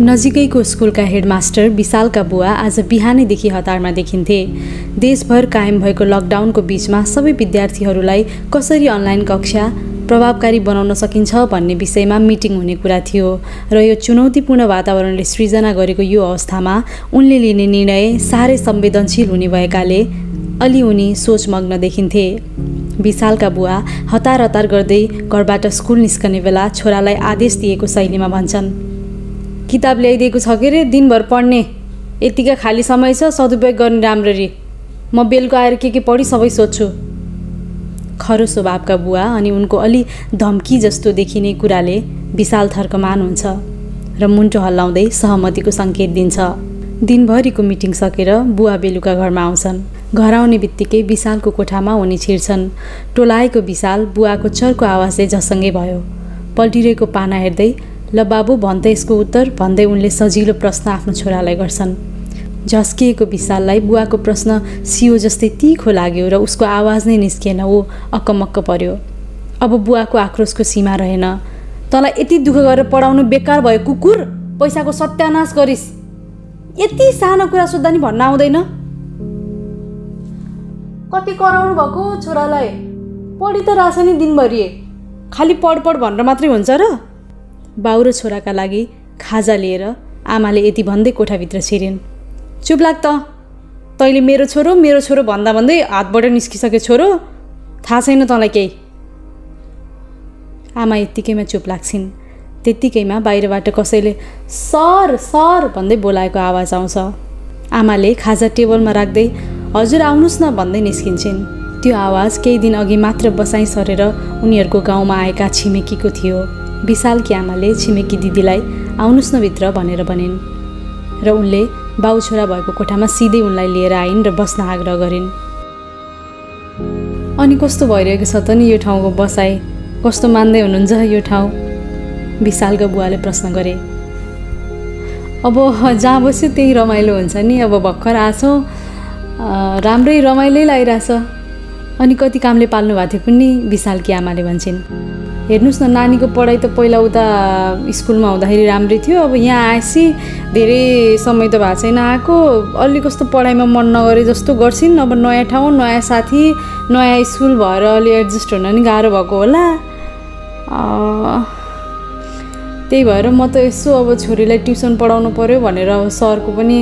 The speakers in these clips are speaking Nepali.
नजिकैको स्कुलका हेडमास्टर विशालका बुवा आज बिहानैदेखि हतारमा देखिन्थे। देशभर कायम भएको लकडाउनको बिचमा सबै विद्यार्थीहरूलाई कसरी अनलाइन कक्षा प्रभावकारी बनाउन सकिन्छ भन्ने विषयमा मिटिङ हुने कुरा थियो र यो चुनौतीपूर्ण वातावरणले सृजना गरेको यो अवस्थामा उनले लिने निर्णय साह्रै संवेदनशील हुने भएकाले अलि उनी सोचमग्न देखिन्थे। विशालका बुवा हतार हतार गर्दै घरबाट स्कुल निस्कने बेला छोरालाई आदेश दिएको शैलीमा भन्छन्। किताब ल्याइदिएको छ के अरे दिनभर पढ्ने। यतिका खाली समय छ सदुपयोग गर्ने राम्ररी। म बेलुका आएर के के पढी सबै सोध्छु। खरो स्वभावका बुवा अनि उनको अलि धम्की जस्तो देखिने कुराले विशाल थर्कमान हुन्छ र मुन्टो हल्लाउँदै सहमतिको सङ्केत दिन्छ। दिनभरिको मिटिङ सकेर बुवा बेलुका घरमा आउँछन्। घर आउने बित्तिकै विशालको कोठामा उनी छिर्छन्। टोलाएको विशाल बुवाको चर्को आवाजले झसङ्गै भयो। पल्टिरहेको पाना हेर्दै ल बाबु भन् त यसको उत्तर भन्दै उनले सजिलो प्रश्न आफ्नो छोरालाई गर्छन्। झस्किएको विशाललाई बुवाको प्रश्न सियो जस्तै तिखो लाग्यो र उसको आवाज नै निस्किएन ऊ अक्कमक्क पर्यो। अब बुवाको आक्रोशको सीमा रहेन। तँलाई यति दुःख गरेर पढाउनु बेकार भयो कुकुर! पैसाको सत्यानाश गरिस्। यति सानो कुरा सोद्धा नि भन्न आउँदैन। कति कराउनु भएको छोरालाई? पढि त रहेछ नि दिनभरि खालि पढ पढ भनेर मात्रै हुन्छ र? बाउ र छोराका लागि खाजा लिएर आमाले यति भन्दै कोठाभित्र छिरिन्। चुप लाग त। तैँले मेरो छोरो मेरो छोरो भन्दा भन्दै हातबाट निस्किसक्यो छोरो। थाहा छैन तँलाई केही? आमा यत्तिकैमा चुप लाग्छिन्। त्यत्तिकैमा बाहिरबाट कसैले सर सर भन्दै बोलाएको आवाज आउँछ। आमाले खाजा टेबलमा राख्दै हजुर आउनुहोस् न भन्दै निस्किन्छन्। त्यो आवाज केही दिन अघि मात्र बसाइ सरेर उनीहरूको गाउँमा आएका छिमेकीको थियो। विशालकी आमाले छिमेकी दिदीलाई आउनुहोस् न भित्र भनेर भनिन्। र उनले बाउ छोरा भएको कोठामा सिधै उनलाई लिएर आइन् र बस्न आग्रह गरिन्। अनि कस्तो भइरहेको छ त नि यो ठाउँको बसाइ? कस्तो मान्दै हुनुहुन्छ यो ठाउँ? विशालको बुवाले प्रश्न गरे। अब जहाँ बस्यो त्यही रमाइलो हुन्छ नि अब भर्खर आछौँ। राम्रै रमाइलै लागिरहेछ। अनि कति कामले पाल्नु भएको थियो पनि विशालकी आमाले भन्छन्। हेर्नुहोस् न नानीको पढाइ त पहिला उता स्कुलमा हुँदाखेरि राम्रै थियो। अब यहाँ आएपछि धेरै समय त भएको छैन आएको। अलि कस्तो पढाइमा मन नगरे जस्तो गर्छिन्। अब नयाँ ठाउँ नयाँ साथी नयाँ स्कुल भएर अलि एडजस्ट हुन नि गाह्रो भएको होला। त्यही भएर म त यसो अब छोरीलाई ट्युसन पढाउनु पऱ्यो भनेर सरको पनि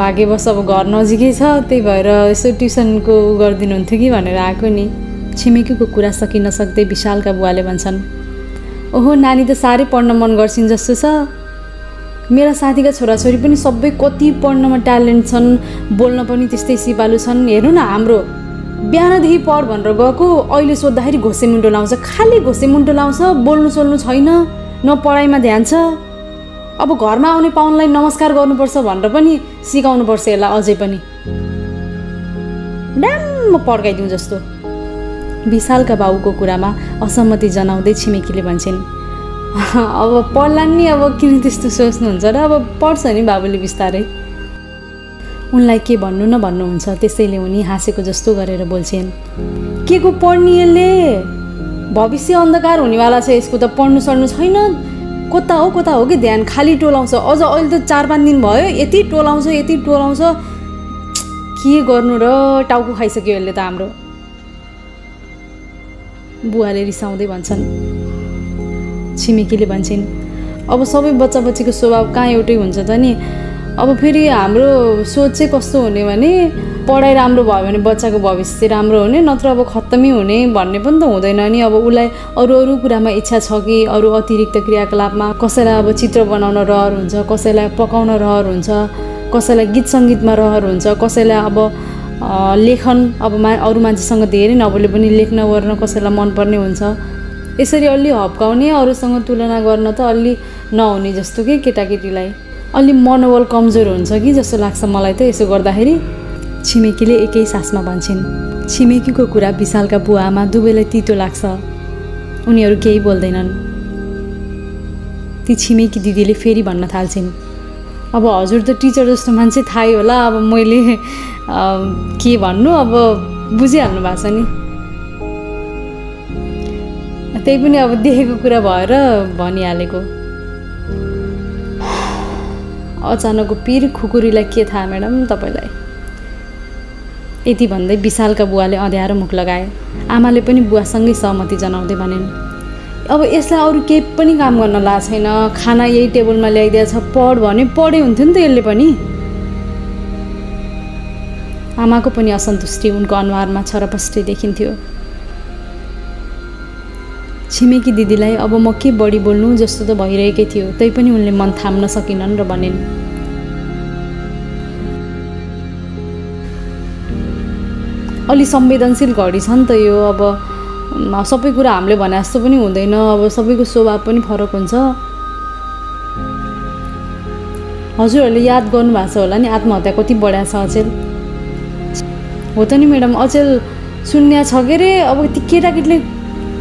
भाग्यवश अब घर नजिकै छ। त्यही भएर यसो ट्युसनको गरिदिनुहुन्थ्यो कि भनेर आएको नि। छिमेकीको कुरा सकिन सक्दै विशालका बुवाले भन्छन् ओहो नानी त साह्रै पढ्न मन गर्छिन् जस्तो छ। मेरा साथीका छोराछोरी पनि सबै कति पढ्नमा ट्यालेन्ट छन् बोल्न पनि त्यस्तै सिपालु छन्। हेर्नु न हाम्रो बिहानदेखि पढ भनेर गएको अहिले सोद्धाखेरि घोसे मुन्टो लाउँछ। खालि घोसे मुन्टो लाउँछ बोल्नु सोल्नु छैन न पढाइमा ध्यान छ। अब घरमा आउने पाहुनलाई नमस्कार गर्नुपर्छ भनेर पनि सिकाउनुपर्छ यसलाई अझै पनि। ड्याम्म पड्काइदिउँ जस्तो। विशालका बाउको कुरामा असहमति जनाउँदै छिमेकीले भन्छन् अब पढ्ला नि अब किन त्यस्तो सोच्नुहुन्छ र अब पढ्छ नि बाबुले बिस्तारै। उनलाई के भन्नु न भन्नुहुन्छ त्यसैले उनी हाँसेको जस्तो गरेर बोल्छन् के को पढ्ने यसले? भविष्य अन्धकार हुनेवाला छ यसको त पढ्नु सड्नु छैन। कता हो कता हो कि ध्यान? खालि टोलाउँछ अझ अहिले त चार पाँच दिन भयो यति टोलाउँछ यति टोलाउँछ के गर्नु र? टाउको खाइसक्यो यसले त हाम्रो। बुवाले रिसाउँदै भन्छन्। छिमेकीले भन्छन् अब सबै बच्चा बच्चीको स्वभाव कहाँ एउटै हुन्छ त नि? अब फेरि हाम्रो सोच चाहिँ कस्तो हुने भने पढाइ राम्रो भयो भने बच्चाको भविष्य राम्रो हुने नत्र अब खत्तमै हुने भन्ने पनि त हुँदैन नि। अब उसलाई अरू अरू कुरामा इच्छा छ कि अरू अतिरिक्त क्रियाकलापमा कसैलाई अब चित्र बनाउन रहर हुन्छ कसैलाई पकाउन रहर हुन्छ कसैलाई गीत सङ्गीतमा रहर हुन्छ कसैलाई अब लेखन अब मा अरू मान्छेसँग धेरै नबोले पनि लेख्न गर्न कसैलाई मनपर्ने हुन्छ। यसरी अलि हप्काउने अरूसँग तुलना गर्न त अलि नहुने जस्तो कि केटाकेटीलाई। अलि मनोबल कमजोर हुन्छ कि जस्तो लाग्छ मलाई त यसो गर्दाखेरि। छिमेकीले एकै सासमा भन्छन् छिमेकीको कुरा विशालका बुवामा दुवैलाई तितो लाग्छ। उनीहरू केही बोल्दैनन्। ती छिमेकी दिदीले फेरि भन्न थाल्छिन् अब हजुर त टिचर जस्तो मान्छे थाहै होला अब मैले के भन्नु अब बुझिहाल्नु भएको छ नि। त्यही पनि अब देखेको कुरा भएर भनिहालेको। अचानकको पिर खुकुरीलाई के थाहा म्याडम तपाईँलाई? यति भन्दै विशालका बुवाले अँध्यारो मुख लगाए। आमाले पनि बुवासँगै सहमति जनाउँदै भनेन् अब यसलाई अरू केही पनि काम गर्न ला छैन। खाना यही टेबलमा ल्याइदिएछ पढ भने पढे हुन्थ्यो नि त यसले पनि। आमाको पनि असन्तुष्टि उनको अनुहारमा छरपष्टै देखिन्थ्यो। छिमेकी दिदीलाई अब म के बढी बोल्नु जस्तो त भइरहेकै थियो तैपनि उनले मन थाम्न सकिनन् र भनिन् अलि संवेदनशील घडी छ नि त यो अब। सबै कुरा हामीले भने जस्तो पनि हुँदैन। अब सबैको स्वभाव पनि फरक हुन्छ। हजुरहरूले याद गर्नुभएको छ होला नि आत्महत्या कति बढा छ अचेल। हो त नि म्याडम अचेल शून्य छ के अरे अब ती केटाकेटीले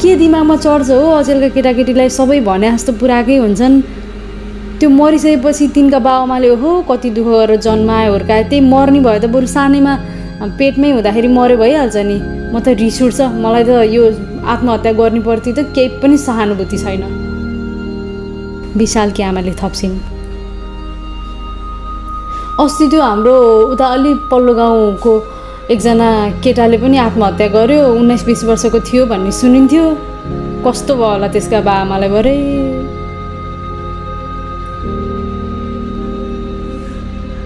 के दिमागमा चढ्छ हो? अचेलका केटाकेटीलाई सबै भने जस्तो पुऱ्याएकै हुन्छन्। त्यो मरिसकेपछि तिनका बाबामाले हो कति दुःख गरेर जन्मायो हुर्कायो। त्यही मर्ने भयो त बरु सानैमा पेटमै हुँदाखेरि मऱ्यो भइहाल्छ नि। म त रिस उठ्छ। मलाई त यो आत्महत्या गर्नेप्रति त केही पनि सहानुभूति छैन। विशालकी आमाले थप्सिन् अस्ति त्यो हाम्रो उता अलि पल्लो गाउँको एकजना केटाले पनि आत्महत्या गर्यो। उन्नाइस बिस वर्षको थियो भन्ने सुनिन्थ्यो। कस्तो भयो होला त्यसका बाआमालाई भरे।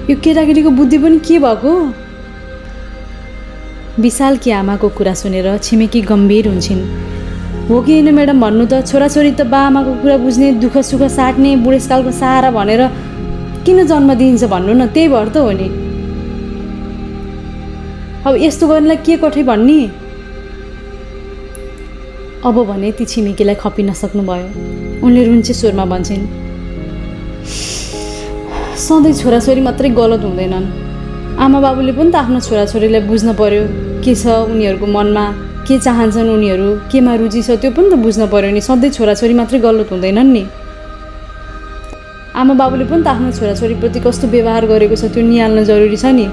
यो केटाकेटीको बुद्धि पनि के भएको? विशालकी आमाको कुरा सुनेर छिमेकी गम्भीर हुन्छन्। हो कि होइन म्याडम भन्नु त छोराछोरी त बाआमाको कुरा बुझ्ने दुःख सुख साट्ने बुढेसकालको सहारा भनेर किन जन्म दिइन्छ भन्नु न त्यही भएर त हो नि। अब यस्तो गर्नेलाई के कठै भन्ने? अब भने ती छिमेकीलाई खपिन सक्नुभयो। उनले रुन्चे स्वरमा भन्छन् सधैँ छोराछोरी मात्रै गलत हुँदैनन्। आमा बाबुले पनि त आफ्नो छोराछोरीलाई बुझ्न पर्यो। के छ उनीहरूको मनमा? के चाहन्छन् उनीहरू? केमा रुचि छ? त्यो पनि त बुझ्न पर्यो नि। सधैँ छोराछोरी मात्रै गलत हुँदैनन् नि। आमा बाबुले पनि त आफ्नो छोराछोरीप्रति कस्तो व्यवहार गरेको छ त्यो निहाल्न जरुरी छ नि।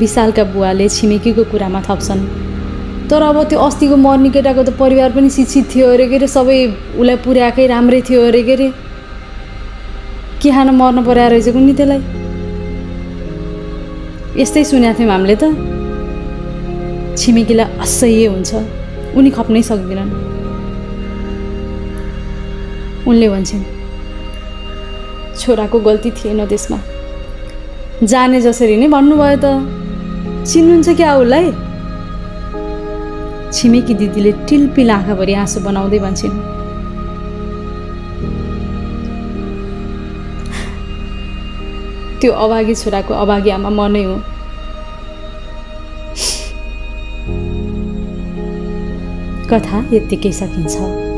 विशालका बुवाले छिमेकीको कुरामा थप्छन्। तर अब त्यो अस्तिको मर्ने केटाको त परिवार पनि शिक्षित थियो अरे के अरे सबै उसलाई पुर्याएकै राम्रै थियो अरे के अरे के खान मर्न पर्या रहेछ कुन्नी त्यसलाई। यस्तै सुनेको थियौँ हामीले त। छिमेकीलाई असह्य हुन्छ। उनी खप्नै सक्दैनन्। उनले भन्छन् छोराको गल्ती थिएन त्यसमा। जाने जसरी नै भन्नुभयो त चिन्नुहुन्छ क्या उसलाई? छिमेकी दिदीले टिलपिल आँखाभरि आँसु बनाउँदै भन्छन् त्यो अभागी छोराको अभागी आमा म नै हो। कथा यत्तिकै सकिन्छ।